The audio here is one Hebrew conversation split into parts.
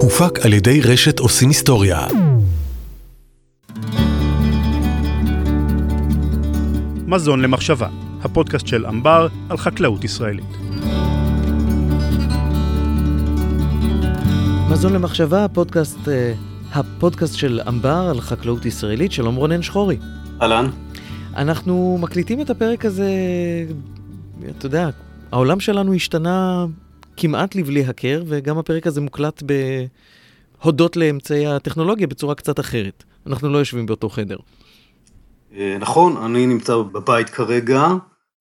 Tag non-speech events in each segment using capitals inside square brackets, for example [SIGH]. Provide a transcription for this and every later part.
הופק על ידי רשת עושים היסטוריה. מזון למחשבה, הפודקאסט של אמבר על חקלאות ישראלית. מזון למחשבה, הפודקאסט, אה, הפודקאסט של אמבר על חקלאות ישראלית, שלום רונן שחורי. אהלן. אנחנו מקליטים את הפרק הזה, אתה יודע, העולם שלנו השתנה כמעט לבלי הכר, וגם הפרק הזה מוקלט בהודות לאמצעי הטכנולוגיה בצורה קצת אחרת. אנחנו לא יושבים באותו חדר. אה, נכון, אני נמצא בבית כרגע,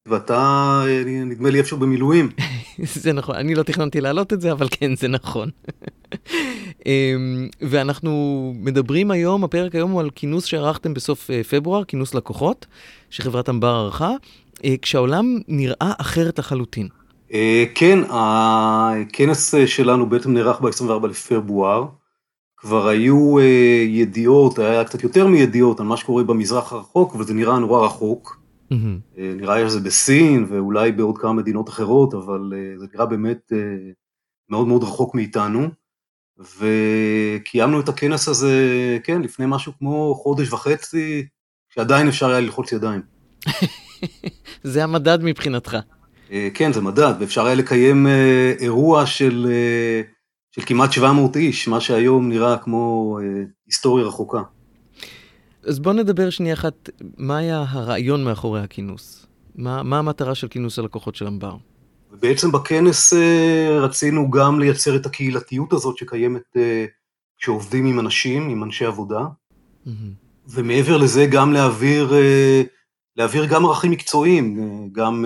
ואתה אה, נדמה לי איפשהו במילואים. [LAUGHS] זה נכון, אני לא תכננתי להעלות את זה, אבל כן, זה נכון. [LAUGHS] אמ, ואנחנו מדברים היום, הפרק היום הוא על כינוס שערכתם בסוף אה, פברואר, כינוס לקוחות, שחברת אמבר ערכה, כשהעולם נראה אחרת לחלוטין. כן, הכנס שלנו בעצם נערך ב-24 לפברואר. כבר היו אה, ידיעות, היה קצת יותר מידיעות על מה שקורה במזרח הרחוק, אבל זה נראה נורא רחוק. Mm-hmm. אה, נראה שזה בסין ואולי בעוד כמה מדינות אחרות, אבל אה, זה נראה באמת אה, מאוד מאוד רחוק מאיתנו. וקיימנו את הכנס הזה, כן, לפני משהו כמו חודש וחצי, שעדיין אפשר היה ללחוץ ידיים. [LAUGHS] זה המדד מבחינתך. אה, כן, זה מדד, ואפשר היה לקיים אה, אירוע של... אה, של כמעט 700 איש, מה שהיום נראה כמו היסטוריה רחוקה. אז בוא נדבר שנייה אחת, מה היה הרעיון מאחורי הכינוס? מה, מה המטרה של כינוס הלקוחות של אמבר? בעצם בכנס רצינו גם לייצר את הקהילתיות הזאת שקיימת כשעובדים עם אנשים, עם אנשי עבודה, mm-hmm. ומעבר לזה גם להעביר, להעביר גם ערכים מקצועיים, גם,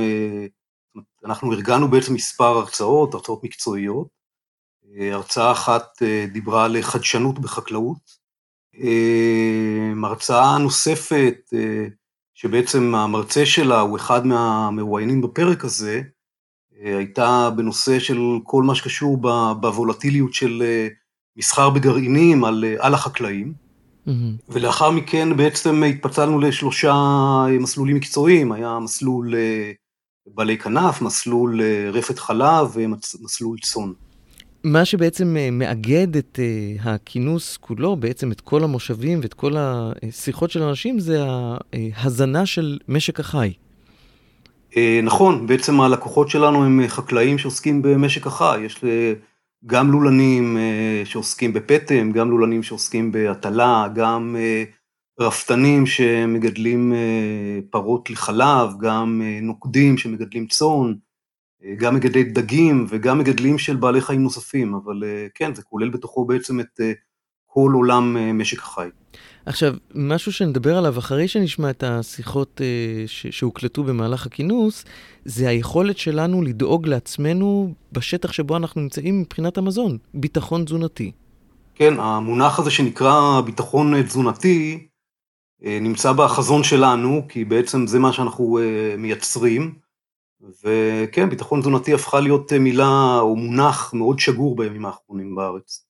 אנחנו ארגנו בעצם מספר הרצאות, הרצאות מקצועיות, אה, הרצאה אחת אה, דיברה על חדשנות בחקלאות. אה, הרצאה נוספת, שבעצם המרצה שלה הוא אחד מהמרואיינים בפרק הזה, הייתה בנושא של כל מה שקשור בוולטיליות של מסחר בגרעינים על, על החקלאים. Mm-hmm. ולאחר מכן בעצם התפצלנו לשלושה מסלולים מקצועיים, היה מסלול בעלי כנף, מסלול רפת חלב ומסלול צאן. מה שבעצם אה, מאגד את הכינוס כולו, בעצם את כל המושבים ואת כל השיחות של אנשים, זה ההזנה של משק החי. אה, נכון, בעצם הלקוחות שלנו הם חקלאים שעוסקים במשק החי. יש גם לולנים שעוסקים בפטם, גם לולנים שעוסקים בהטלה, גם רפתנים שמגדלים פרות לחלב, גם נוקדים שמגדלים צאן. גם מגדלי דגים וגם מגדלים של בעלי חיים נוספים, אבל אה, כן, זה כולל בתוכו בעצם את אה, כל עולם אה, משק החי. עכשיו, משהו שנדבר עליו אחרי שנשמע את השיחות שהוקלטו במהלך הכינוס, זה היכולת שלנו לדאוג לעצמנו בשטח שבו אנחנו נמצאים מבחינת המזון, ביטחון תזונתי. כן, המונח הזה שנקרא ביטחון תזונתי נמצא בחזון שלנו, כי בעצם זה מה שאנחנו מייצרים. וכן, ביטחון תזונתי הפכה להיות אה, מילה או מונח מאוד שגור בימים האחרונים בארץ,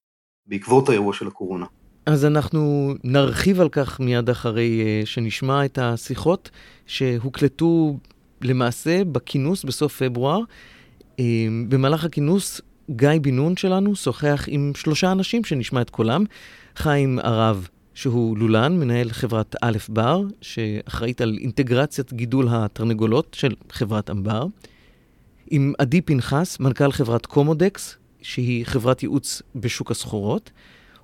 בעקבות האירוע של הקורונה. אז אנחנו נרחיב על כך מיד אחרי שנשמע את השיחות שהוקלטו למעשה בכינוס בסוף פברואר. במהלך הכינוס גיא בן נון שלנו שוחח עם שלושה אנשים שנשמע את קולם. חיים ערב שהוא לולן, מנהל חברת א' בר, שאחראית על אינטגרציית גידול התרנגולות של חברת אמבר. עם עדי פנחס, מנכ"ל חברת קומודקס, שהיא חברת ייעוץ בשוק הסחורות.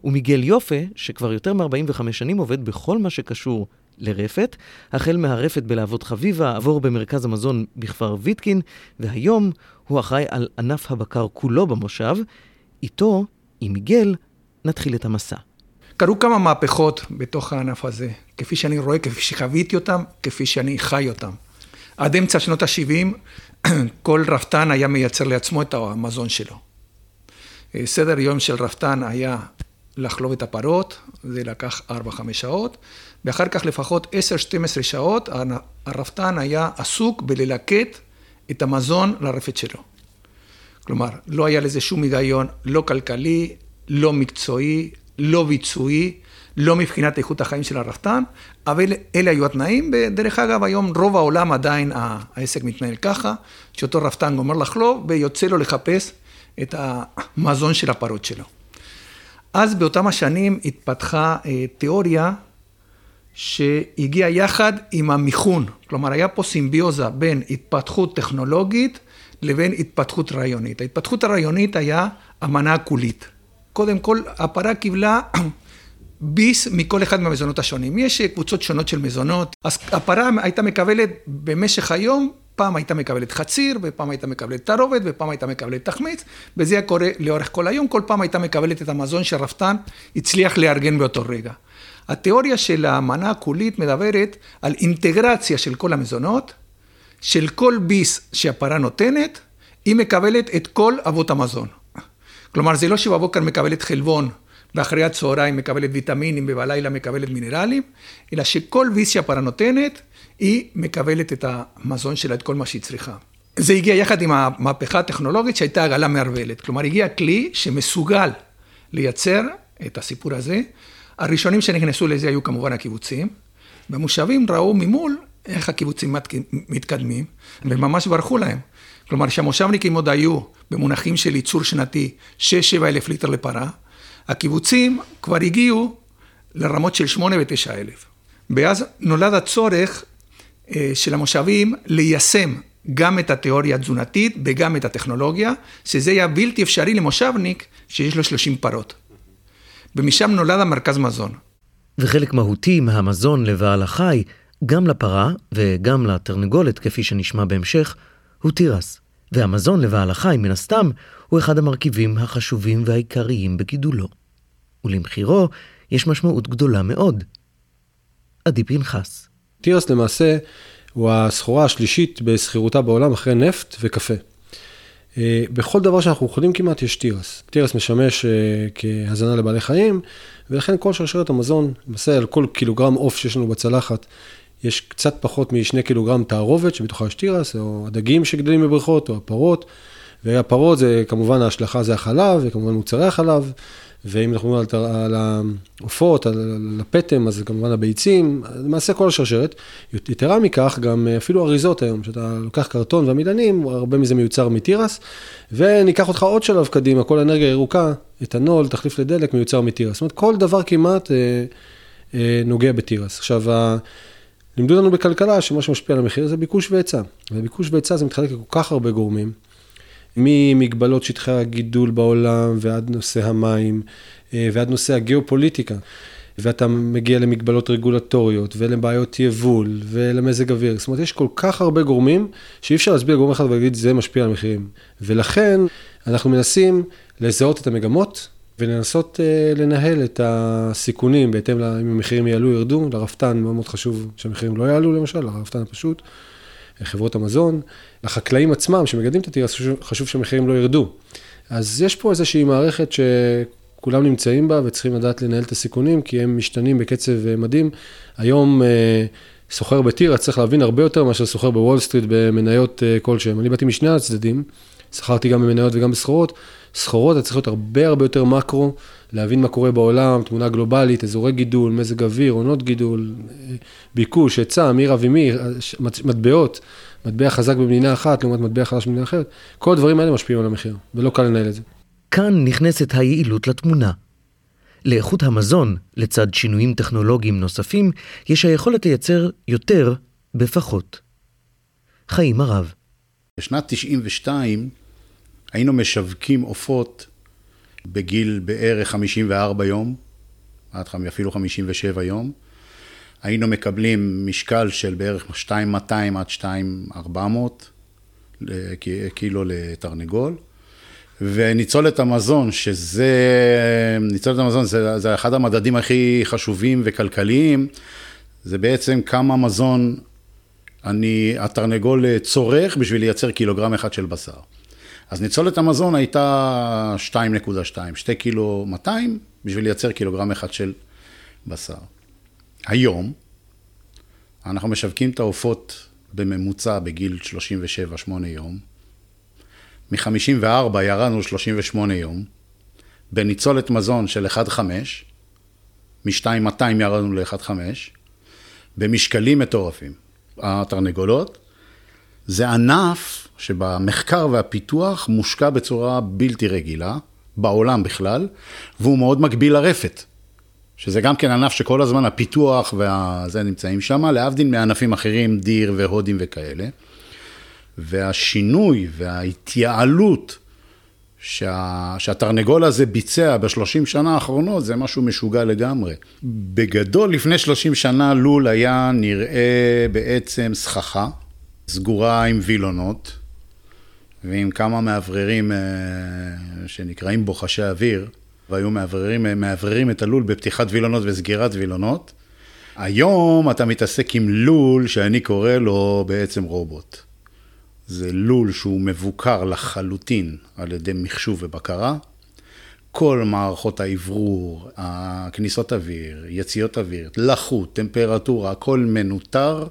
ומיגל יופה, שכבר יותר מ-45 שנים עובד בכל מה שקשור לרפת, החל מהרפת בלהבות חביבה, עבור במרכז המזון בכפר ויטקין, והיום הוא אחראי על ענף הבקר כולו במושב. איתו, עם מיגל, נתחיל את המסע. קרו כמה מהפכות בתוך הענף הזה, כפי שאני רואה, כפי שחוויתי אותם, כפי שאני חי אותם. עד אמצע שנות ה-70, [CLEARS THROAT] כל רפתן היה מייצר לעצמו את המזון שלו. סדר יום של רפתן היה לחלוב את הפרות, זה לקח 4-5 שעות, ואחר כך לפחות 10-12 שעות הרפתן היה עסוק בללקט את המזון לרפת שלו. כלומר, לא היה לזה שום היגיון, לא כלכלי, לא מקצועי, לא ביצועי, לא מבחינת איכות החיים של הרפתן, אבל אלה היו התנאים, ודרך אגב, היום רוב העולם עדיין העסק מתנהל ככה, שאותו רפתן גומר לחלוב ויוצא לו לחפש את המזון של הפרות שלו. אז באותם השנים התפתחה אה, תיאוריה שהגיעה יחד עם המיכון, כלומר היה פה סימביוזה בין התפתחות טכנולוגית לבין התפתחות רעיונית. ההתפתחות הרעיונית היה המנה הקולית. קודם כל, הפרה קיבלה [CLEARS THROAT] ביס מכל אחד מהמזונות השונים. יש קבוצות שונות של מזונות, אז הפרה הייתה מקבלת במשך היום, פעם הייתה מקבלת חציר, ופעם הייתה מקבלת תערובת, ופעם הייתה מקבלת תחמיץ, וזה היה קורה לאורך כל היום, כל פעם הייתה מקבלת את המזון שהרפתן הצליח לארגן באותו רגע. התיאוריה של המנה הקולית מדברת על אינטגרציה של כל המזונות, של כל ביס שהפרה נותנת, היא מקבלת את כל אבות המזון. כלומר, זה לא שבבוקר מקבלת חלבון, ואחרי הצהריים מקבלת ויטמינים, ובלילה מקבלת מינרלים, אלא שכל ביס שהפרה נותנת, היא מקבלת את המזון שלה, את כל מה שהיא צריכה. זה הגיע יחד עם המהפכה הטכנולוגית שהייתה עגלה מערבלת. כלומר, הגיע כלי שמסוגל לייצר את הסיפור הזה. הראשונים שנכנסו לזה היו כמובן הקיבוצים. במושבים ראו ממול איך הקיבוצים מתקדמים, וממש ברחו להם. כלומר, שהמושבניקים עוד היו במונחים של ייצור שנתי 6-7 אלף ליטר לפרה, הקיבוצים כבר הגיעו לרמות של 8 ו-9 אלף. ואז נולד הצורך אה, של המושבים ליישם גם את התיאוריה התזונתית וגם את הטכנולוגיה, שזה היה בלתי אפשרי למושבניק שיש לו 30 פרות. ומשם נולד המרכז מזון. וחלק מהותי מהמזון לבעל החי, גם לפרה וגם לתרנגולת, כפי שנשמע בהמשך, הוא תירס. והמזון לבעל החי, מן הסתם, הוא אחד המרכיבים החשובים והעיקריים בגידולו. ולמחירו יש משמעות גדולה מאוד. עדי פנחס. תירס למעשה הוא הסחורה השלישית בסחירותה בעולם אחרי נפט וקפה. אה, בכל דבר שאנחנו אוכלים כמעט יש תירס. תירס משמש אה, כהזנה לבעלי חיים, ולכן כל שרשרת המזון, למעשה על כל קילוגרם עוף שיש לנו בצלחת, יש קצת פחות משני קילוגרם תערובת שבתוכה יש תירס, או הדגים שגדלים בבריכות, או הפרות. והפרות זה כמובן ההשלכה זה החלב, וכמובן מוצרי החלב, ואם אנחנו מדברים על העופות, על הפטם, אז זה כמובן הביצים, למעשה כל השרשרת. יתרה מכך, גם אפילו אריזות היום, שאתה לוקח קרטון ועמידנים, הרבה מזה מיוצר מתירס, וניקח אותך עוד שלב קדימה, כל אנרגיה ירוקה, אתנול, תחליף לדלק, מיוצר מתירס. זאת אומרת, כל דבר כמעט אה, אה, נוגע בתירס. עכשיו, לימדו לנו בכלכלה שמה שמשפיע על המחיר זה ביקוש והיצע. וביקוש והיצע זה מתחלק לכל כך הרבה גורמים. ממגבלות שטחי הגידול בעולם ועד נושא המים אה, ועד נושא הגיאופוליטיקה. ואתה מגיע למגבלות רגולטוריות ולבעיות יבול ולמזג אוויר. זאת אומרת, יש כל כך הרבה גורמים שאי אפשר להסביר גורם אחד ולהגיד זה משפיע על המחירים. ולכן אנחנו מנסים לזהות את המגמות ולנסות uh, לנהל את הסיכונים בהתאם אם המחירים יעלו, או ירדו. לרפתן מאוד מאוד חשוב שהמחירים לא יעלו למשל, לרפתן הפשוט. חברות המזון, לחקלאים עצמם שמגדלים את התירס, חשוב שהמחירים לא ירדו. אז יש פה איזושהי מערכת שכולם נמצאים בה וצריכים לדעת לנהל את הסיכונים, כי הם משתנים בקצב אה, מדהים. היום אה, סוחר בתירס צריך להבין הרבה יותר מאשר סוחר בוול סטריט במניות אה, כלשהם. אני באתי משני הצדדים, שכרתי גם במניות וגם בסחורות. סחורות, אתה צריך להיות הרבה הרבה יותר מקרו, להבין מה קורה בעולם, תמונה גלובלית, אזורי גידול, מזג אוויר, עונות גידול, ביקוש, היצע, מי רב עם מי, מטבעות, מטבע חזק במדינה אחת לעומת מטבע חלש במדינה אחרת, כל הדברים האלה משפיעים על המחיר, ולא קל לנהל את זה. כאן נכנסת היעילות לתמונה. לאיכות המזון, לצד שינויים טכנולוגיים נוספים, יש היכולת לייצר יותר בפחות. חיים הרב. בשנת 92 היינו משווקים עופות בגיל בערך 54 יום, עד אפילו 57 יום. היינו מקבלים משקל של בערך 2,200 עד 2,400 קילו לתרנגול. וניצולת המזון, שזה, ניצולת המזון זה, זה אחד המדדים הכי חשובים וכלכליים, זה בעצם כמה מזון אני, התרנגול צורך בשביל לייצר קילוגרם אחד של בשר. אז ניצולת המזון הייתה 2.2, 2 קילו 200 בשביל לייצר קילוגרם אחד של בשר. היום, אנחנו משווקים את העופות בממוצע בגיל 37-8 יום. מ-54 ירדנו 38 יום. בניצולת מזון של 1.5, מ-2.200 ירדנו ל-1.5, במשקלים מטורפים. התרנגולות זה ענף שבמחקר והפיתוח מושקע בצורה בלתי רגילה, בעולם בכלל, והוא מאוד מקביל לרפת. שזה גם כן ענף שכל הזמן הפיתוח וזה נמצאים שם, להבדיל מענפים אחרים, דיר והודים וכאלה. והשינוי וההתייעלות שה, שהתרנגול הזה ביצע בשלושים שנה האחרונות זה משהו משוגע לגמרי. בגדול, לפני שלושים שנה לול היה נראה בעצם סככה, סגורה עם וילונות, ועם כמה מאווררים אה, שנקראים בוחשי אוויר, והיו מאווררים, מאווררים את הלול בפתיחת וילונות וסגירת וילונות. היום אתה מתעסק עם לול שאני קורא לו בעצם רובוט. זה לול שהוא מבוקר לחלוטין על ידי מחשוב ובקרה. כל מערכות האוורור, הכניסות אוויר, יציאות אוויר, לחות, טמפרטורה, הכל מנוטר,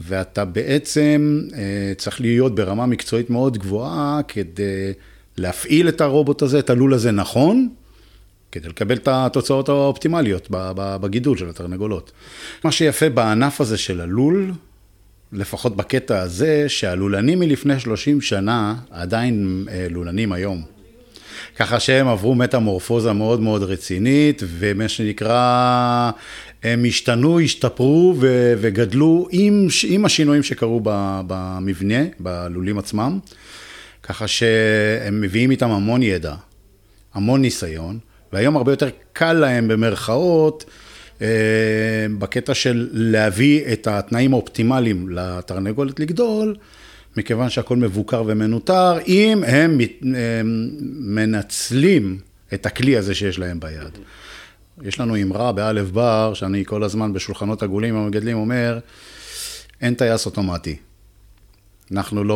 ואתה בעצם אה, צריך להיות ברמה מקצועית מאוד גבוהה כדי להפעיל את הרובוט הזה, את הלול הזה נכון, כדי לקבל את התוצאות האופטימליות בגידול של התרנגולות. מה שיפה בענף הזה של הלול, לפחות בקטע הזה, שהלולנים מלפני 30 שנה עדיין אה, לולנים היום. ככה שהם עברו מטמורפוזה מאוד מאוד רצינית, ומה שנקרא, הם השתנו, השתפרו ו- וגדלו עם, עם השינויים שקרו במבנה, בלולים עצמם, ככה שהם מביאים איתם המון ידע, המון ניסיון, והיום הרבה יותר קל להם במרכאות, אה, בקטע של להביא את התנאים האופטימליים לתרנגולת לגדול, מכיוון שהכל מבוקר ומנוטר, אם הם מנצלים את הכלי הזה שיש להם ביד. יש לנו אמרה באלף בר, שאני כל הזמן בשולחנות עגולים המגדלים אומר, אין טייס אוטומטי. אנחנו לא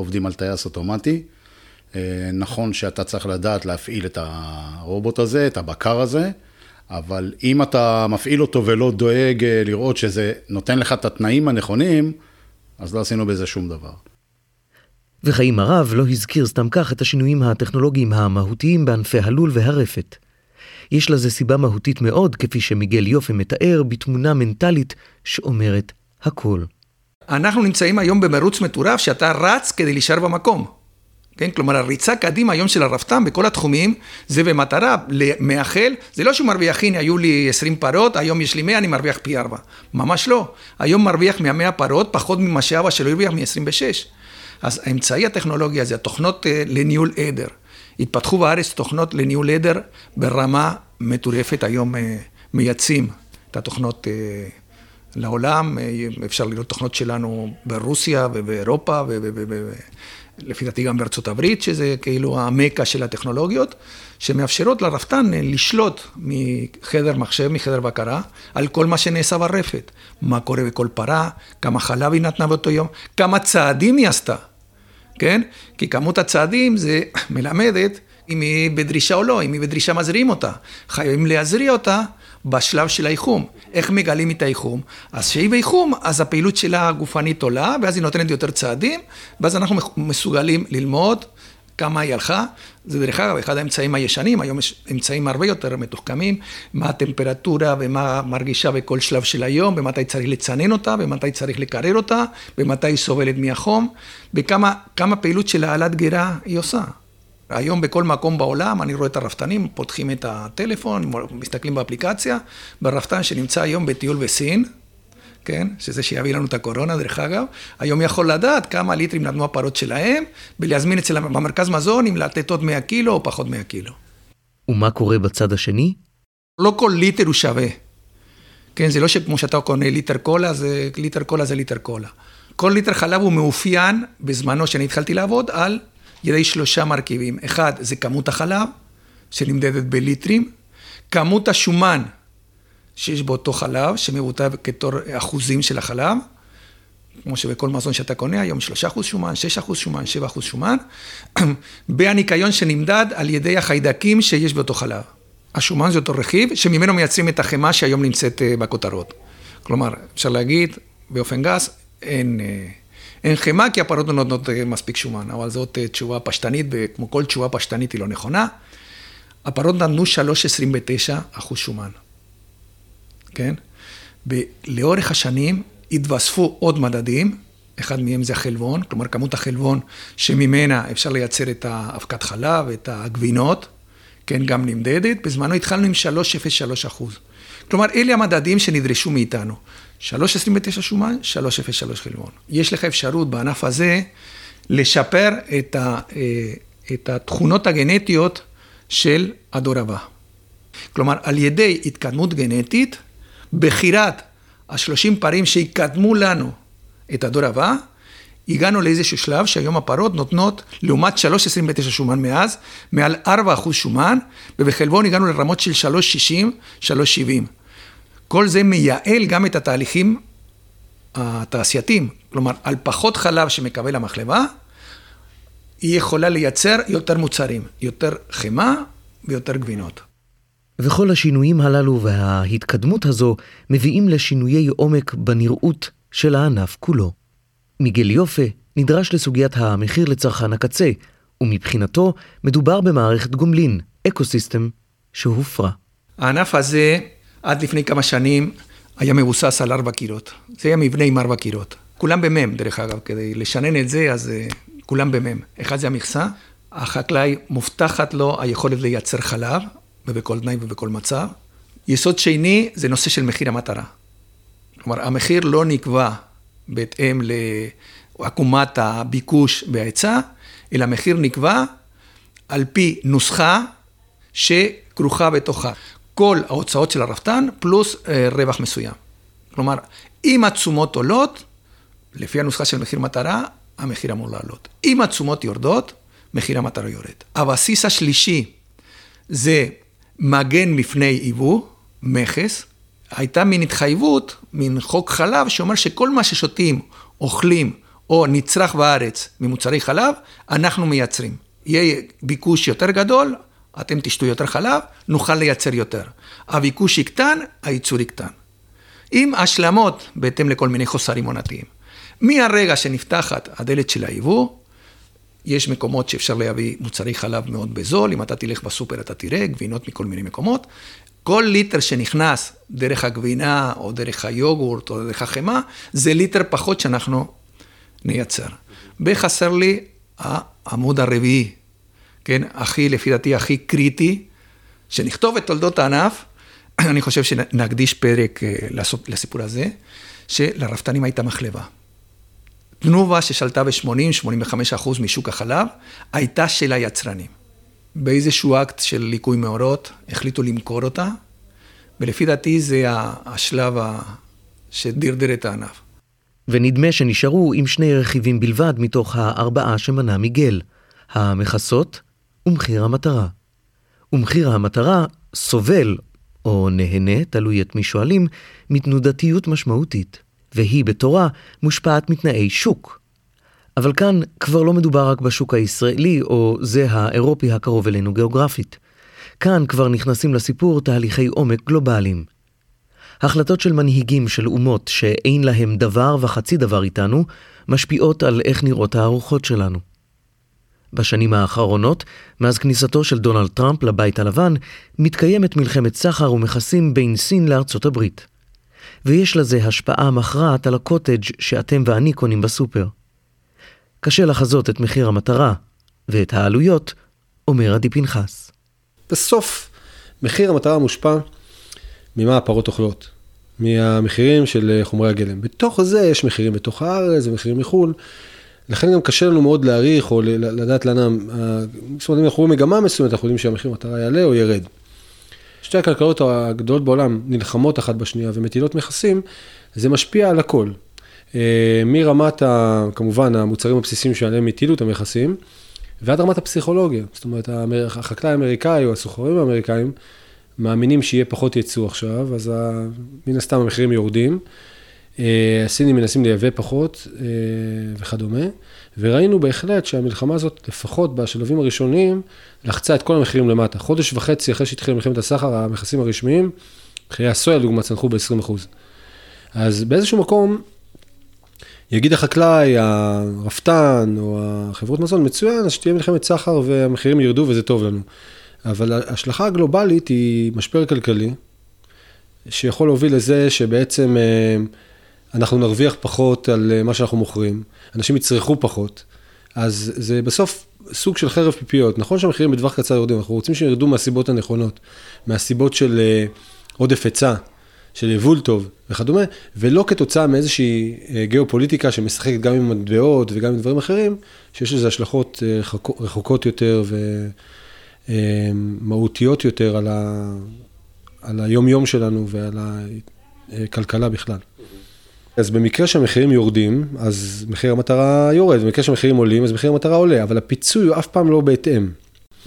עובדים על טייס אוטומטי. אה, נכון שאתה צריך לדעת להפעיל את הרובוט הזה, את הבקר הזה, אבל אם אתה מפעיל אותו ולא דואג אה, לראות שזה נותן לך את התנאים הנכונים, אז לא עשינו בזה שום דבר. וחיים הרב לא הזכיר סתם כך את השינויים הטכנולוגיים המהותיים בענפי הלול והרפת. יש לזה סיבה מהותית מאוד, כפי שמיגל יופי מתאר, בתמונה מנטלית שאומרת הכל. אנחנו נמצאים היום במרוץ מטורף שאתה רץ כדי להישאר במקום. כן? כלומר, הריצה קדימה היום של הרפתן בכל התחומים, זה במטרה למאחל, זה לא שהוא מרוויח, הנה, היו לי 20 פרות, היום יש לי 100, אני מרוויח פי 4. ממש לא. היום מרוויח מה-100 פרות פחות ממה שאבא שלו הרוויח מ-26. אז האמצעי הטכנולוגי הזה, התוכנות אה, לניהול עדר, התפתחו בארץ תוכנות לניהול עדר ברמה מטורפת, היום אה, מייצאים את התוכנות אה, לעולם, אפשר לראות תוכנות שלנו ברוסיה ובאירופה לפי דעתי גם בארצות הברית, שזה כאילו המקה של הטכנולוגיות, שמאפשרות לרפתן לשלוט מחדר מחשב, מחדר בקרה, על כל מה שנעשה ברפת. מה קורה בכל פרה, כמה חלב היא נתנה באותו יום, כמה צעדים היא עשתה, כן? כי כמות הצעדים זה [CLEARS THROAT] מלמדת אם היא בדרישה או לא, אם היא בדרישה מזריעים אותה. חייבים להזריע אותה בשלב של האיחום. איך מגלים את האיחום? אז כשהיא באיחום, אז הפעילות שלה הגופנית עולה, ואז היא נותנת יותר צעדים, ואז אנחנו מסוגלים ללמוד כמה היא הלכה. זה דרך אגב אחד האמצעים הישנים, היום יש אמצעים הרבה יותר מתוחכמים, מה הטמפרטורה ומה מרגישה בכל שלב של היום, ומתי צריך לצנן אותה, ומתי צריך לקרר אותה, ומתי היא סובלת מהחום, וכמה פעילות של העלת גרה היא עושה. היום בכל מקום בעולם אני רואה את הרפתנים, פותחים את הטלפון, מסתכלים באפליקציה, ברפתן שנמצא היום בטיול בסין, כן, שזה שיביא לנו את הקורונה דרך אגב, היום יכול לדעת כמה ליטרים נתנו הפרות שלהם, ולהזמין אצלם במרכז מזון אם לתת עוד 100 קילו או פחות 100 קילו. ומה קורה בצד השני? לא כל ליטר הוא שווה. כן, זה לא שכמו שאתה קונה ליטר קולה, זה ליטר קולה זה ליטר קולה. כל ליטר חלב הוא מאופיין, בזמנו שאני התחלתי לעבוד, על ידי שלושה מרכיבים. אחד, זה כמות החלב, שנמדדת בליטרים, כמות השומן שיש באותו חלב, שמבוטא בתור אחוזים של החלב, כמו שבכל מזון שאתה קונה, היום 3% שומן, 6% שומן, 7% שומן, [CLEARS THROAT] והניקיון שנמדד על ידי החיידקים שיש באותו חלב. השומן זה אותו רכיב שממנו מייצרים את החמאה שהיום נמצאת אה, בכותרות. כלומר, אפשר להגיד באופן גס, אין... אה, אין חמאה כי הפרות לא נותנות אה, מספיק שומן, אבל זאת תשובה פשטנית, וכמו כל תשובה פשטנית היא לא נכונה. הפרות נתנו 3.29 אחוז שומן, כן? ולאורך השנים התווספו עוד מדדים, אחד מהם זה החלבון, כלומר כמות החלבון שממנה אפשר לייצר את האבקת חלב, את הגבינות, כן, גם נמדדת. בזמנו התחלנו עם 3.03 אחוז. כלומר, אלה המדדים שנדרשו מאיתנו. 3.29 שומן, 3.03 חלבון. יש לך אפשרות בענף הזה לשפר את, ה, אה, את התכונות הגנטיות של הדור הבא. כלומר, על ידי התקדמות גנטית, בחירת השלושים פרים שיקדמו לנו את הדור הבא, הגענו לאיזשהו שלב שהיום הפרות נותנות, לעומת 3.29 שומן מאז, מעל 4% שומן, ובחלבון הגענו לרמות של 3.60, 3.70. כל זה מייעל גם את התהליכים התעשייתיים. כלומר, על פחות חלב שמקבל המחלבה, היא יכולה לייצר יותר מוצרים, יותר חמאה ויותר גבינות. וכל השינויים הללו וההתקדמות הזו מביאים לשינויי עומק בנראות של הענף כולו. מיגל יופה נדרש לסוגיית המחיר לצרכן הקצה, ומבחינתו מדובר במערכת גומלין, ecosystem, שהופרע. הענף הזה, עד לפני כמה שנים, היה מבוסס על ארבע קירות. זה היה מבנה עם ארבע קירות. כולם במם, דרך אגב, כדי לשנן את זה, אז אה, כולם במם. אחד זה המכסה, החקלאי מובטחת לו היכולת לייצר חלב, ובכל תנאי ובכל מצב. יסוד שני זה נושא של מחיר המטרה. כלומר, המחיר לא נקבע בהתאם לעקומת הביקוש וההיצע, אלא המחיר נקבע על פי נוסחה שכרוכה בתוכה כל ההוצאות של הרפתן פלוס אה, רווח מסוים. כלומר, אם התשומות עולות, לפי הנוסחה של מחיר מטרה, המחיר אמור לעלות. אם התשומות יורדות, מחיר המטרה יורד. הבסיס השלישי זה מגן מפני יבוא, מכס, הייתה מין התחייבות, מין חוק חלב, שאומר שכל מה ששותים, אוכלים או נצרך בארץ ממוצרי חלב, אנחנו מייצרים. יהיה ביקוש יותר גדול, אתם תשתו יותר חלב, נוכל לייצר יותר. הביקוש יקטן, הייצור יקטן. עם השלמות בהתאם לכל מיני חוסרים עונתיים. מהרגע שנפתחת הדלת של היבוא, יש מקומות שאפשר להביא מוצרי חלב מאוד בזול, אם אתה תלך בסופר אתה תראה גבינות מכל מיני מקומות. כל ליטר שנכנס דרך הגבינה, או דרך היוגורט, או דרך החמאה, זה ליטר פחות שאנחנו נייצר. וחסר לי העמוד הרביעי, כן, הכי, לפי דעתי, הכי קריטי, שנכתוב את תולדות הענף, [CLEARS THROAT] אני חושב שנקדיש פרק אה, לסיפור הזה, שלרפתנים הייתה מחלבה. תנובה ששלטה ב-80-85 אחוז משוק החלב, הייתה של היצרנים. באיזשהו אקט של ליקוי מאורות, החליטו למכור אותה, ולפי דעתי זה השלב שדרדר את הענף. ונדמה שנשארו עם שני רכיבים בלבד מתוך הארבעה שמנה מיגל, המכסות ומחיר המטרה. ומחיר המטרה סובל, או נהנה, תלוי את מי שואלים, מתנודתיות משמעותית. והיא בתורה מושפעת מתנאי שוק. אבל כאן כבר לא מדובר רק בשוק הישראלי או זה האירופי הקרוב אלינו גיאוגרפית. כאן כבר נכנסים לסיפור תהליכי עומק גלובליים. החלטות של מנהיגים של אומות שאין להם דבר וחצי דבר איתנו, משפיעות על איך נראות הארוחות שלנו. בשנים האחרונות, מאז כניסתו של דונלד טראמפ לבית הלבן, מתקיימת מלחמת סחר ומכסים בין סין לארצות הברית. ויש לזה השפעה מכרעת על הקוטג' שאתם ואני קונים בסופר. קשה לחזות את מחיר המטרה ואת העלויות, אומר עדי פנחס. בסוף, מחיר המטרה מושפע ממה הפרות אוכלות, מהמחירים של חומרי הגלם. בתוך זה יש מחירים בתוך הארץ ומחירים מחו"ל. לכן גם קשה לנו מאוד להעריך או לדעת לאן, זאת אומרת, אם אנחנו רואים מגמה מסוימת, אנחנו יודעים שהמחיר המטרה יעלה או ירד. שתי הכלכלות הגדולות בעולם נלחמות אחת בשנייה ומטילות מכסים, זה משפיע על הכל. אה, מרמת, ה, כמובן, המוצרים הבסיסיים שעליהם הטילו את המכסים, ועד רמת הפסיכולוגיה. זאת אומרת, החקלאי האמריקאי או הסוחרים האמריקאים מאמינים שיהיה פחות ייצוא עכשיו, אז מן הסתם המחירים יורדים. אה, הסינים מנסים לייבא פחות אה, וכדומה, וראינו בהחלט שהמלחמה הזאת, לפחות בשלבים הראשונים, לחצה את כל המחירים למטה. חודש וחצי אחרי שהתחילה מלחמת הסחר, המכסים הרשמיים, מחירי הסויה, לדוגמה, צנחו ב-20%. אז באיזשהו מקום, יגיד החקלאי, הרפתן או החברות מזון, מצוין, אז שתהיה מלחמת סחר והמחירים ירדו וזה טוב לנו. אבל ההשלכה הגלובלית היא משבר כלכלי, שיכול להוביל לזה שבעצם... אה, אנחנו נרוויח פחות על מה שאנחנו מוכרים, אנשים יצרכו פחות, אז זה בסוף סוג של חרב פיפיות. נכון שהמחירים בטווח קצר יורדים, אנחנו רוצים שירדו מהסיבות הנכונות, מהסיבות של עודף היצע, של יבול טוב וכדומה, ולא כתוצאה מאיזושהי גיאופוליטיקה שמשחקת גם עם מטבעות וגם עם דברים אחרים, שיש לזה השלכות רחוקות יותר ומהותיות יותר על, ה... על היום-יום שלנו ועל הכלכלה בכלל. אז במקרה שהמחירים יורדים, אז מחיר המטרה יורד, במקרה שהמחירים עולים, אז מחיר המטרה עולה, אבל הפיצוי הוא אף פעם לא בהתאם.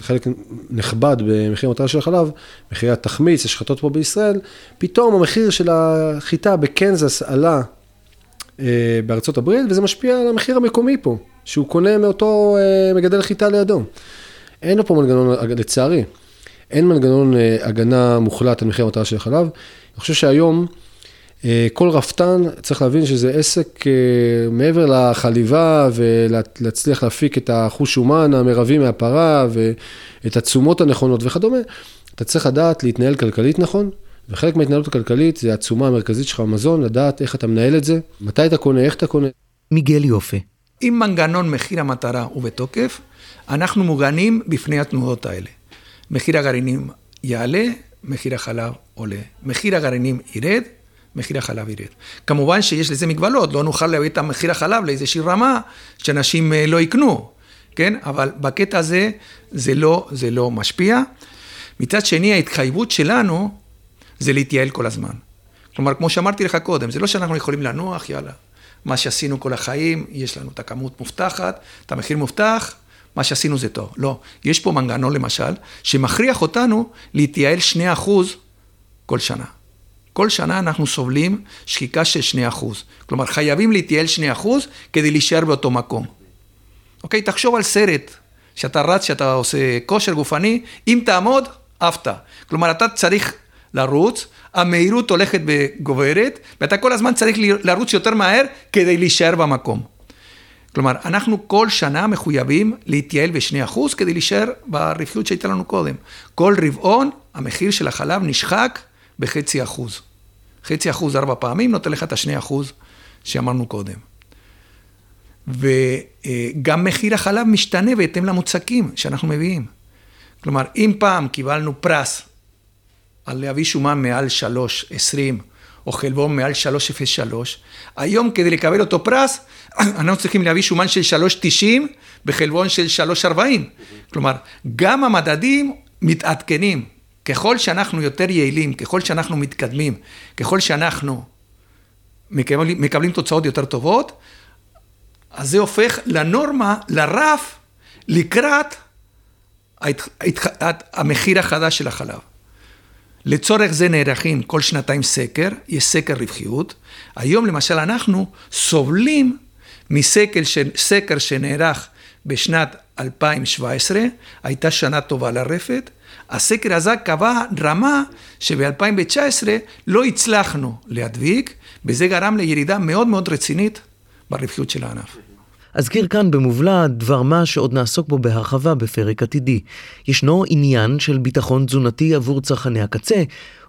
חלק נכבד במחיר המטרה של החלב, מחירי התחמיץ, השחטות פה בישראל, פתאום המחיר של החיטה בקנזס עלה אה, בארצות הברית, וזה משפיע על המחיר המקומי פה, שהוא קונה מאותו אה, מגדל חיטה לידו. אין לו פה מנגנון, לצערי, אין מנגנון אה, הגנה מוחלט על מחיר המטרה של החלב. אני חושב שהיום, כל רפתן צריך להבין שזה עסק אה, מעבר לחליבה ולהצליח להפיק את החוש שומן המרבי מהפרה ואת התשומות הנכונות וכדומה. אתה צריך לדעת להתנהל כלכלית נכון, וחלק מההתנהלות הכלכלית זה התשומה המרכזית שלך במזון, לדעת איך אתה מנהל את זה, מתי אתה קונה, איך אתה קונה. מיגל יופי. אם מנגנון מחיר המטרה הוא בתוקף, אנחנו מוגנים בפני התנועות האלה. מחיר הגרעינים יעלה, מחיר החלב עולה. מחיר הגרעינים ירד, מחיר החלב ירד. כמובן שיש לזה מגבלות, לא נוכל להביא את המחיר החלב לאיזושהי רמה שאנשים אה, לא יקנו, כן? אבל בקטע הזה זה לא, זה לא משפיע. מצד שני, ההתחייבות שלנו זה להתייעל כל הזמן. כלומר, כמו שאמרתי לך קודם, זה לא שאנחנו יכולים לנוח, יאללה, מה שעשינו כל החיים, יש לנו את הכמות מובטחת, את המחיר מובטח, מה שעשינו זה טוב. לא, יש פה מנגנון למשל, שמכריח אותנו להתייעל 2% כל שנה. כל שנה אנחנו סובלים שחיקה של 2%. כלומר, חייבים להתייעל 2% כדי להישאר באותו מקום. אוקיי? תחשוב על סרט, שאתה רץ, שאתה עושה כושר גופני, אם תעמוד, עפת. כלומר, אתה צריך לרוץ, המהירות הולכת וגוברת, ואתה כל הזמן צריך לרוץ יותר מהר כדי להישאר במקום. כלומר, אנחנו כל שנה מחויבים להתייעל ב-2% כדי להישאר ברווחיות שהייתה לנו קודם. כל רבעון, המחיר של החלב נשחק בחצי אחוז. חצי אחוז ארבע פעמים נותן לך את השני אחוז שאמרנו קודם. וגם מחיר החלב משתנה בהתאם למוצקים שאנחנו מביאים. כלומר, אם פעם קיבלנו פרס על להביא שומן מעל 3.20 או חלבון מעל 3.03, היום כדי לקבל אותו פרס, [CLEARS THROAT] אנחנו צריכים להביא שומן של 3.90 בחלבון של 3.40. כלומר, גם המדדים מתעדכנים. ככל שאנחנו יותר יעילים, ככל שאנחנו מתקדמים, ככל שאנחנו מקבלים, מקבלים תוצאות יותר טובות, אז זה הופך לנורמה, לרף, לקראת המחיר החדש של החלב. לצורך זה נערכים כל שנתיים סקר, יש סקר רווחיות. היום למשל אנחנו סובלים מסקר שנערך בשנת 2017, הייתה שנה טובה לרפת. הסקר הזה קבע רמה שב-2019 לא הצלחנו להדביק, וזה גרם לירידה מאוד מאוד רצינית ברווחיות של הענף. אזכיר כאן במובלע דבר מה שעוד נעסוק בו בהרחבה בפרק עתידי. ישנו עניין של ביטחון תזונתי עבור צרכני הקצה,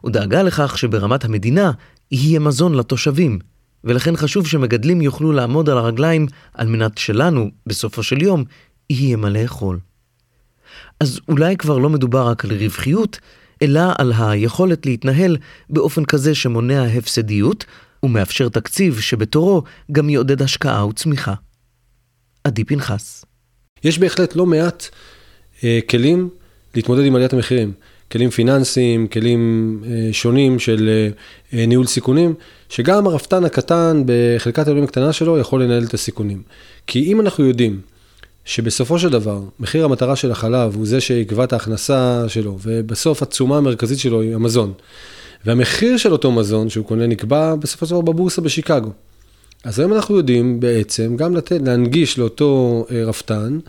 ודאגה לכך שברמת המדינה יהיה מזון לתושבים. ולכן חשוב שמגדלים יוכלו לעמוד על הרגליים על מנת שלנו, בסופו של יום, יהיה מה לאכול. אז אולי כבר לא מדובר רק על רווחיות, אלא על היכולת להתנהל באופן כזה שמונע הפסדיות, ומאפשר תקציב שבתורו גם יעודד השקעה וצמיחה. עדי פנחס. יש בהחלט לא מעט אה, כלים להתמודד עם עליית המחירים. כלים פיננסיים, כלים אה, שונים של אה, אה, ניהול סיכונים, שגם הרפתן הקטן בחלקת האלוהים הקטנה שלו יכול לנהל את הסיכונים. כי אם אנחנו יודעים שבסופו של דבר, מחיר המטרה של החלב הוא זה שיקבע את ההכנסה שלו, ובסוף התשומה המרכזית שלו היא המזון. והמחיר של אותו מזון שהוא קונה נקבע בסופו של דבר בבורסה בשיקגו. אז היום אנחנו יודעים בעצם גם לתת, להנגיש לאותו אה, רפתן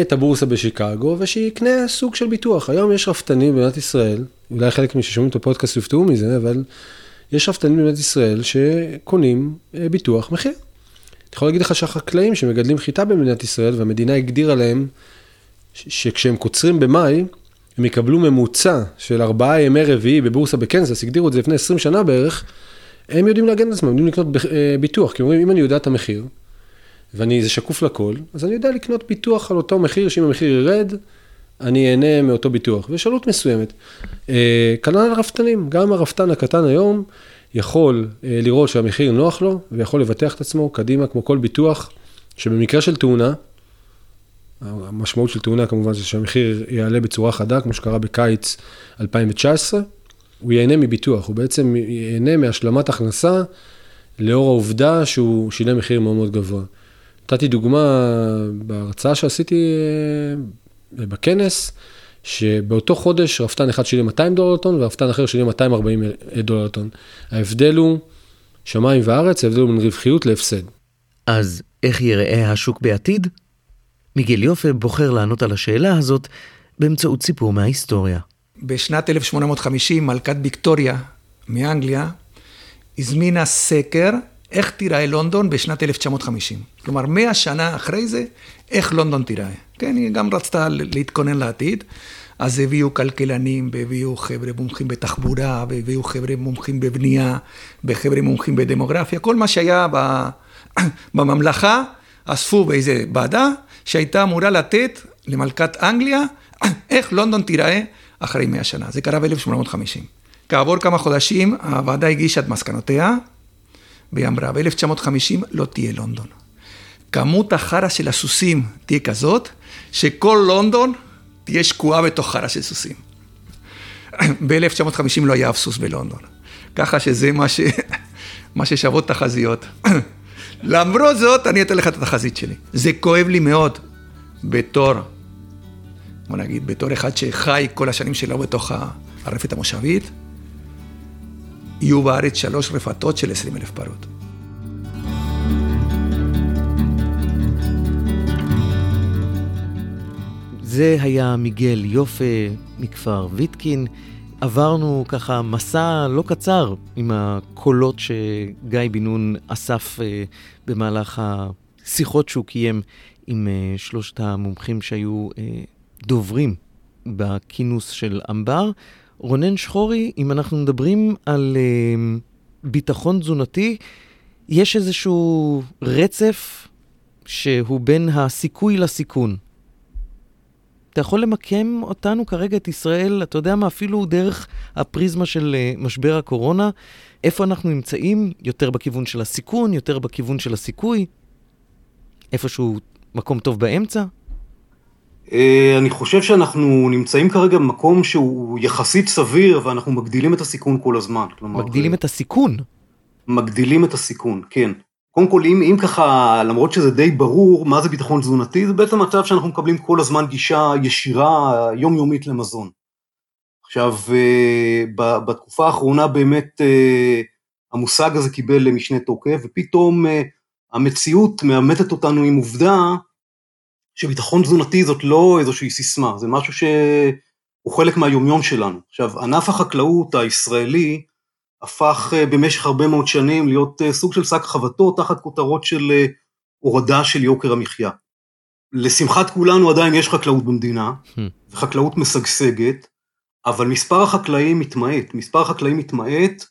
את הבורסה בשיקגו, ושיקנה סוג של ביטוח. היום יש רפתנים במדינת ישראל, אולי חלק מששומעים את הפודקאסט יופתעו מזה, אבל יש רפתנים במדינת ישראל שקונים אה, ביטוח מחיר. אני יכול להגיד לך שהחקלאים שמגדלים חיטה במדינת ישראל, והמדינה הגדירה להם שכשהם קוצרים במאי, הם יקבלו ממוצע של ארבעה ימי רביעי בבורסה בקנזס, הגדירו את זה לפני 20 שנה בערך, הם יודעים להגן על עצמם, יודעים לקנות ביטוח, כי אומרים, אם אני יודע את המחיר, וזה שקוף לכל, אז אני יודע לקנות ביטוח על אותו מחיר, שאם המחיר ירד, אני אהנה מאותו ביטוח, ויש עלות מסוימת. כנ"ל הרפתנים, גם הרפתן הקטן היום יכול לראות שהמחיר נוח לו, ויכול לבטח את עצמו קדימה כמו כל ביטוח, שבמקרה של תאונה, המשמעות של תאונה כמובן זה שהמחיר יעלה בצורה חדה, כמו שקרה בקיץ 2019, הוא ייהנה מביטוח, הוא בעצם ייהנה מהשלמת הכנסה לאור העובדה שהוא שילם מחיר מאוד מאוד גבוה. נתתי דוגמה בהרצאה שעשיתי אה, בכנס, שבאותו חודש רפתן אחד שילם 200 דולר לטון ורפתן אחר שילם 240 דולר לטון. ההבדל הוא שמיים וארץ, ההבדל הוא בין רווחיות להפסד. אז איך יראה השוק בעתיד? מיגל יופה בוחר לענות על השאלה הזאת באמצעות סיפור מההיסטוריה. בשנת 1850 מלכת ויקטוריה מאנגליה הזמינה סקר איך תיראה לונדון בשנת 1950. כלומר, מאה שנה אחרי זה, איך לונדון תיראה. כן, היא גם רצתה להתכונן לעתיד. אז הביאו כלכלנים, והביאו חבר'ה מומחים בתחבורה, והביאו חבר'ה מומחים בבנייה, וחבר'ה מומחים בדמוגרפיה, כל מה שהיה [COUGHS] בממלכה, אספו באיזה ועדה, שהייתה אמורה לתת למלכת אנגליה [COUGHS] איך לונדון תיראה אחרי מאה שנה. זה קרה ב-1850. כעבור כמה חודשים הוועדה הגישה את מסקנותיה, והיא אמרה, ב-1950 לא תהיה לונדון. כמות החרא של הסוסים תהיה כזאת, שכל לונדון תהיה שקועה בתוך חרא של סוסים. ב-1950 לא היה אף סוס בלונדון. ככה שזה מה, ש... [LAUGHS] מה ששוות תחזיות. [CLEARS THROAT] למרות זאת, אני אתן לך את התחזית שלי. זה כואב לי מאוד בתור, בוא נגיד, בתור אחד שחי כל השנים שלו בתוך הרפת המושבית, יהיו בארץ שלוש רפתות של עשרים אלף פרות. זה היה מיגל יופה מכפר ויטקין. עברנו ככה מסע לא קצר עם הקולות שגיא בן נון אסף uh, במהלך השיחות שהוא קיים עם uh, שלושת המומחים שהיו uh, דוברים בכינוס של אמבר. רונן שחורי, אם אנחנו מדברים על uh, ביטחון תזונתי, יש איזשהו רצף שהוא בין הסיכוי לסיכון. אתה יכול למקם אותנו כרגע, את ישראל, אתה יודע מה, אפילו דרך הפריזמה של uh, משבר הקורונה, איפה אנחנו נמצאים, יותר בכיוון של הסיכון, יותר בכיוון של הסיכוי, איפשהו מקום טוב באמצע? Uh, אני חושב שאנחנו נמצאים כרגע במקום שהוא יחסית סביר, ואנחנו מגדילים את הסיכון כל הזמן. כלומר, מגדילים uh, את הסיכון? מגדילים את הסיכון, כן. קודם כל, אם, אם ככה, למרות שזה די ברור מה זה ביטחון תזונתי, זה בעצם מצב שאנחנו מקבלים כל הזמן גישה ישירה, יומיומית למזון. עכשיו, אה, בתקופה האחרונה באמת אה, המושג הזה קיבל משנה תוקף, ופתאום אה, המציאות מאמתת אותנו עם עובדה שביטחון תזונתי זאת לא איזושהי סיסמה, זה משהו שהוא חלק מהיומיום שלנו. עכשיו, ענף החקלאות הישראלי, הפך אה, במשך הרבה מאוד שנים להיות אה, סוג של שק חבטות תחת כותרות של אה, הורדה של יוקר המחיה. לשמחת כולנו עדיין יש חקלאות במדינה, hmm. וחקלאות משגשגת, אבל מספר החקלאים מתמעט, מספר החקלאים מתמעט,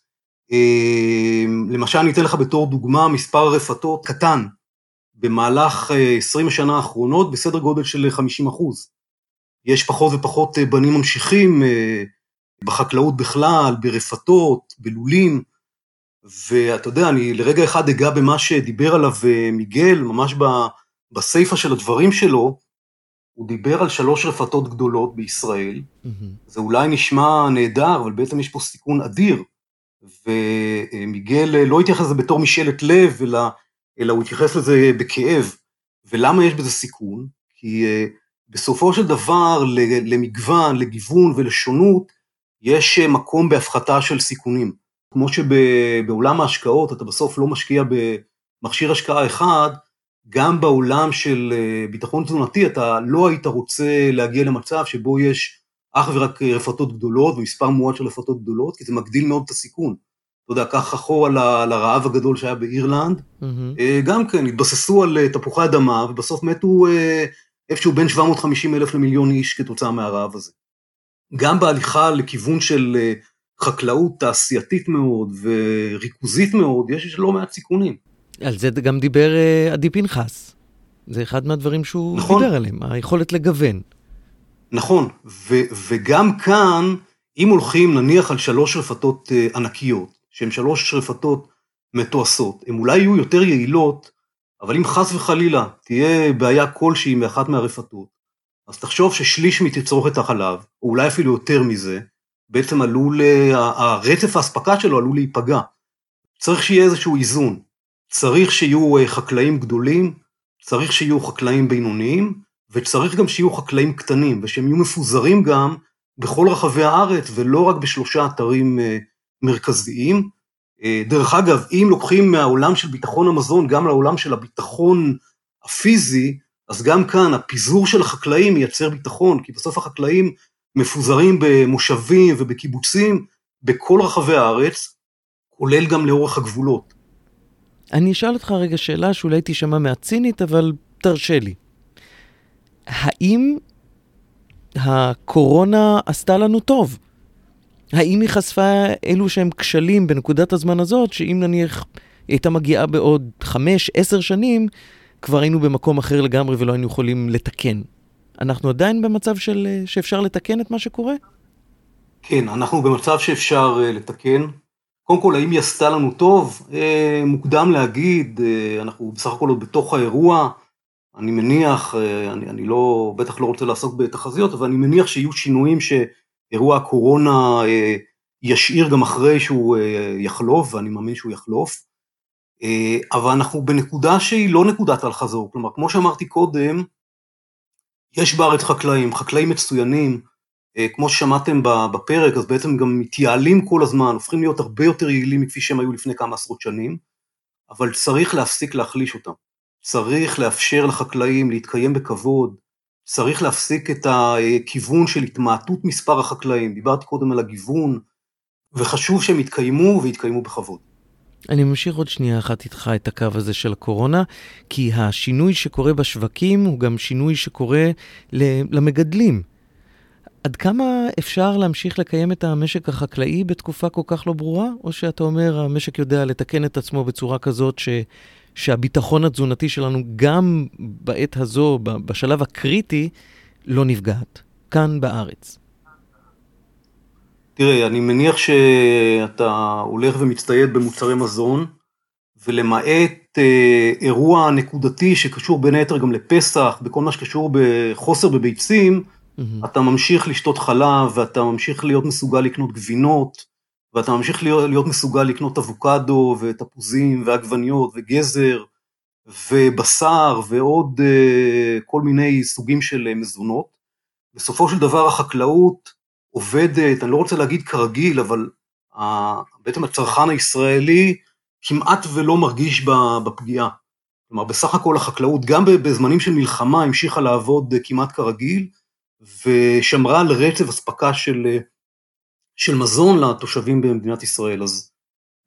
למשל אני אתן לך בתור דוגמה, מספר הרפתות קטן במהלך 20 השנה האחרונות בסדר גודל של 50 אחוז. יש פחות ופחות בנים ממשיכים בחקלאות בכלל, ברפתות, בלולים, ואתה יודע, אני לרגע אחד אגע במה שדיבר עליו אה, מיגל, ממש בסיפה של הדברים שלו, הוא דיבר על שלוש רפתות גדולות בישראל, mm-hmm. זה אולי נשמע נהדר, אבל בעצם יש פה סיכון אדיר, ומיגל אה, לא התייחס לזה בתור משאלת לב, אלא, אלא הוא התייחס לזה בכאב. ולמה יש בזה סיכון? כי uh, בסופו של דבר למגוון, לגיוון ולשונות, יש אה, מקום בהפחתה של סיכונים. כמו שבעולם ההשקעות אתה בסוף לא משקיע במכשיר השקעה אחד, גם בעולם של אה, ביטחון תזונתי אתה לא היית רוצה להגיע למצב שבו יש אך ורק רפתות גדולות ומספר מועט של רפתות גדולות, כי זה מגדיל מאוד את הסיכון. אתה יודע, קח אחורה לרעב הגדול שהיה באירלנד, mm-hmm. גם כן, התבססו על תפוחי אדמה, ובסוף מתו איפשהו בין 750 אלף למיליון איש כתוצאה מהרעב הזה. גם בהליכה לכיוון של אה, חקלאות תעשייתית מאוד וריכוזית מאוד, יש לא מעט סיכונים. על זה גם דיבר עדי פנחס. זה אחד מהדברים שהוא נכון. דיבר עליהם, היכולת לגוון. נכון, ו- וגם כאן, אם הולכים נניח על שלוש רפתות ענקיות, שהן שלוש רפתות מתועשות, הן אולי יהיו יותר יעילות, אבל אם חס וחלילה תהיה בעיה כלשהי מאחת מהרפתות, אז תחשוב ששליש מתצרוכת החלב, או אולי אפילו יותר מזה, בעצם עלול, הרצף האספקה שלו עלול להיפגע. צריך שיהיה איזשהו איזון. צריך שיהיו אה, חקלאים גדולים, צריך שיהיו חקלאים בינוניים, וצריך גם שיהיו חקלאים קטנים, ושהם יהיו מפוזרים גם בכל רחבי הארץ, ולא רק בשלושה אתרים אה, מרכזיים. אה, דרך אגב, אם לוקחים מהעולם של ביטחון המזון גם לעולם של הביטחון הפיזי, אז גם כאן הפיזור של החקלאים מייצר ביטחון, כי בסוף החקלאים מפוזרים במושבים ובקיבוצים בכל רחבי הארץ, כולל גם לאורך הגבולות. אני אשאל אותך רגע שאלה שאולי תישמע מעט צינית, אבל תרשה לי. האם הקורונה עשתה לנו טוב? האם היא חשפה אלו שהם כשלים בנקודת הזמן הזאת, שאם נניח הייתה מגיעה בעוד חמש, עשר שנים, כבר היינו במקום אחר לגמרי ולא היינו יכולים לתקן. אנחנו עדיין במצב של, אה, שאפשר לתקן את מה שקורה? כן, אנחנו במצב שאפשר uh, לתקן. קודם כל, האם היא עשתה לנו טוב? Uh, מוקדם להגיד, אנחנו בסך הכל עוד בתוך האירוע. אני מניח, אני, אני לא, בטח לא רוצה לעסוק בתחזיות, אבל אני מניח שיהיו שינויים שאירוע הקורונה ישאיר גם אחרי שהוא יחלוף, ואני מאמין שהוא יחלוף. Uh, אבל אנחנו בנקודה שהיא לא נקודת אל חזור. כלומר, כמו שאמרתי קודם, יש בארץ חקלאים, חקלאים מצוינים, אה, כמו ששמעתם בפרק, אז בעצם גם מתייעלים כל הזמן, הופכים להיות הרבה יותר יעילים מכפי שהם היו לפני כמה עשרות שנים, אבל צריך להפסיק להחליש אותם. צריך לאפשר לחקלאים להתקיים בכבוד, צריך להפסיק את הכיוון של התמעטות מספר החקלאים, דיברתי קודם על הגיוון, וחשוב שהם יתקיימו ויתקיימו בכבוד. אני ממשיך עוד שנייה אחת איתך את הקו הזה של הקורונה, כי השינוי שקורה בשווקים הוא גם שינוי שקורה למגדלים. עד כמה אפשר להמשיך לקיים את המשק החקלאי בתקופה כל כך לא ברורה? או שאתה אומר, המשק יודע לתקן את עצמו בצורה כזאת ש, שהביטחון התזונתי שלנו גם בעת הזו, בשלב הקריטי, לא נפגעת, כאן בארץ? תראה, אני מניח שאתה הולך ומצטייד במוצרי מזון, ולמעט אה, אירוע נקודתי שקשור בין היתר גם לפסח, בכל מה שקשור בחוסר בביצים, mm-hmm. אתה ממשיך לשתות חלב, ואתה ממשיך להיות מסוגל לקנות גבינות, ואתה ממשיך להיות, להיות מסוגל לקנות אבוקדו, ותפוזים, ועגבניות, וגזר, ובשר, ועוד אה, כל מיני סוגים של אה, מזונות. בסופו של דבר החקלאות עובדת, אני לא רוצה להגיד כרגיל, אבל בעצם הצרכן הישראלי כמעט ולא מרגיש בפגיעה. כלומר, בסך הכל החקלאות, גם בזמנים של מלחמה, המשיכה לעבוד כמעט כרגיל, ושמרה על רצף אספקה של, של מזון לתושבים במדינת ישראל. אז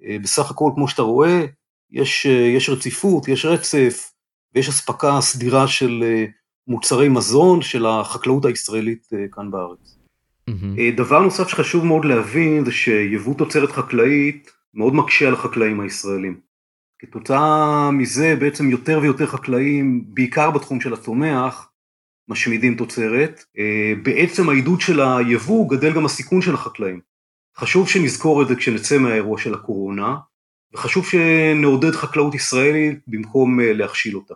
אה, בסך הכל, כמו שאתה רואה, יש, יש רציפות, יש רצף, ויש אספקה סדירה של אה, מוצרי מזון של החקלאות הישראלית אה, כאן בארץ. Mm-hmm. דבר נוסף שחשוב מאוד להבין זה שיבוא תוצרת חקלאית מאוד מקשה על החקלאים הישראלים. כתוצאה מזה בעצם יותר ויותר חקלאים, בעיקר בתחום של הצומח, משמידים תוצרת. אה, בעצם העידוד של היבוא גדל גם הסיכון של החקלאים. חשוב שנזכור את זה כשנצא מהאירוע של הקורונה, וחשוב שנעודד חקלאות ישראלית במקום אה, להכשיל אותה.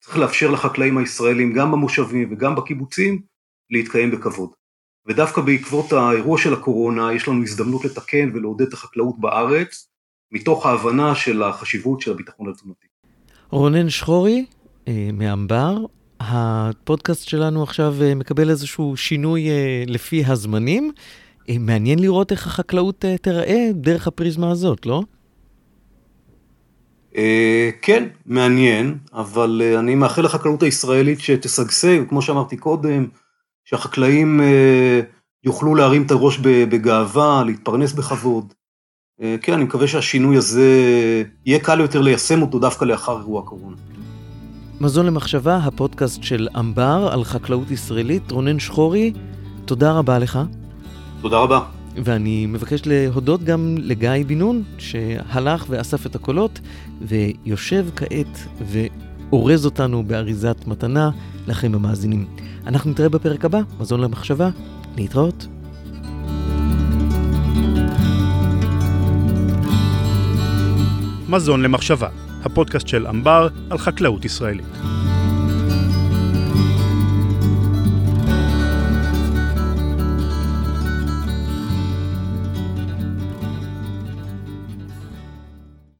צריך לאפשר לחקלאים הישראלים, גם במושבים וגם בקיבוצים, להתקיים בכבוד. ודווקא בעקבות האירוע של הקורונה יש לנו הזדמנות לתקן ולעודד את החקלאות בארץ, מתוך ההבנה של החשיבות של הביטחון התזונתי. רונן שחורי, אה, מאמבר, הפודקאסט שלנו עכשיו אה, מקבל איזשהו שינוי אה, לפי הזמנים. מעניין לראות איך החקלאות תיראה דרך הפריזמה הזאת, לא? כן, מעניין, אבל אני מאחל לחקלאות הישראלית שתשגשג, כמו שאמרתי קודם, שהחקלאים אה, יוכלו להרים את הראש בגאווה, להתפרנס בכבוד. אה, כן, אני מקווה שהשינוי הזה, יהיה קל יותר ליישם אותו דווקא לאחר אירוע הקורונה. מזון למחשבה, הפודקאסט של אמבר על חקלאות ישראלית, רונן שחורי, תודה רבה לך. תודה רבה. ואני מבקש להודות גם לגיא בן נון, שהלך ואסף את הקולות, ויושב כעת ואורז אותנו באריזת מתנה לכם המאזינים. אנחנו נתראה בפרק הבא, מזון למחשבה, להתראות. מזון למחשבה, הפודקאסט של אמבר על חקלאות ישראלית.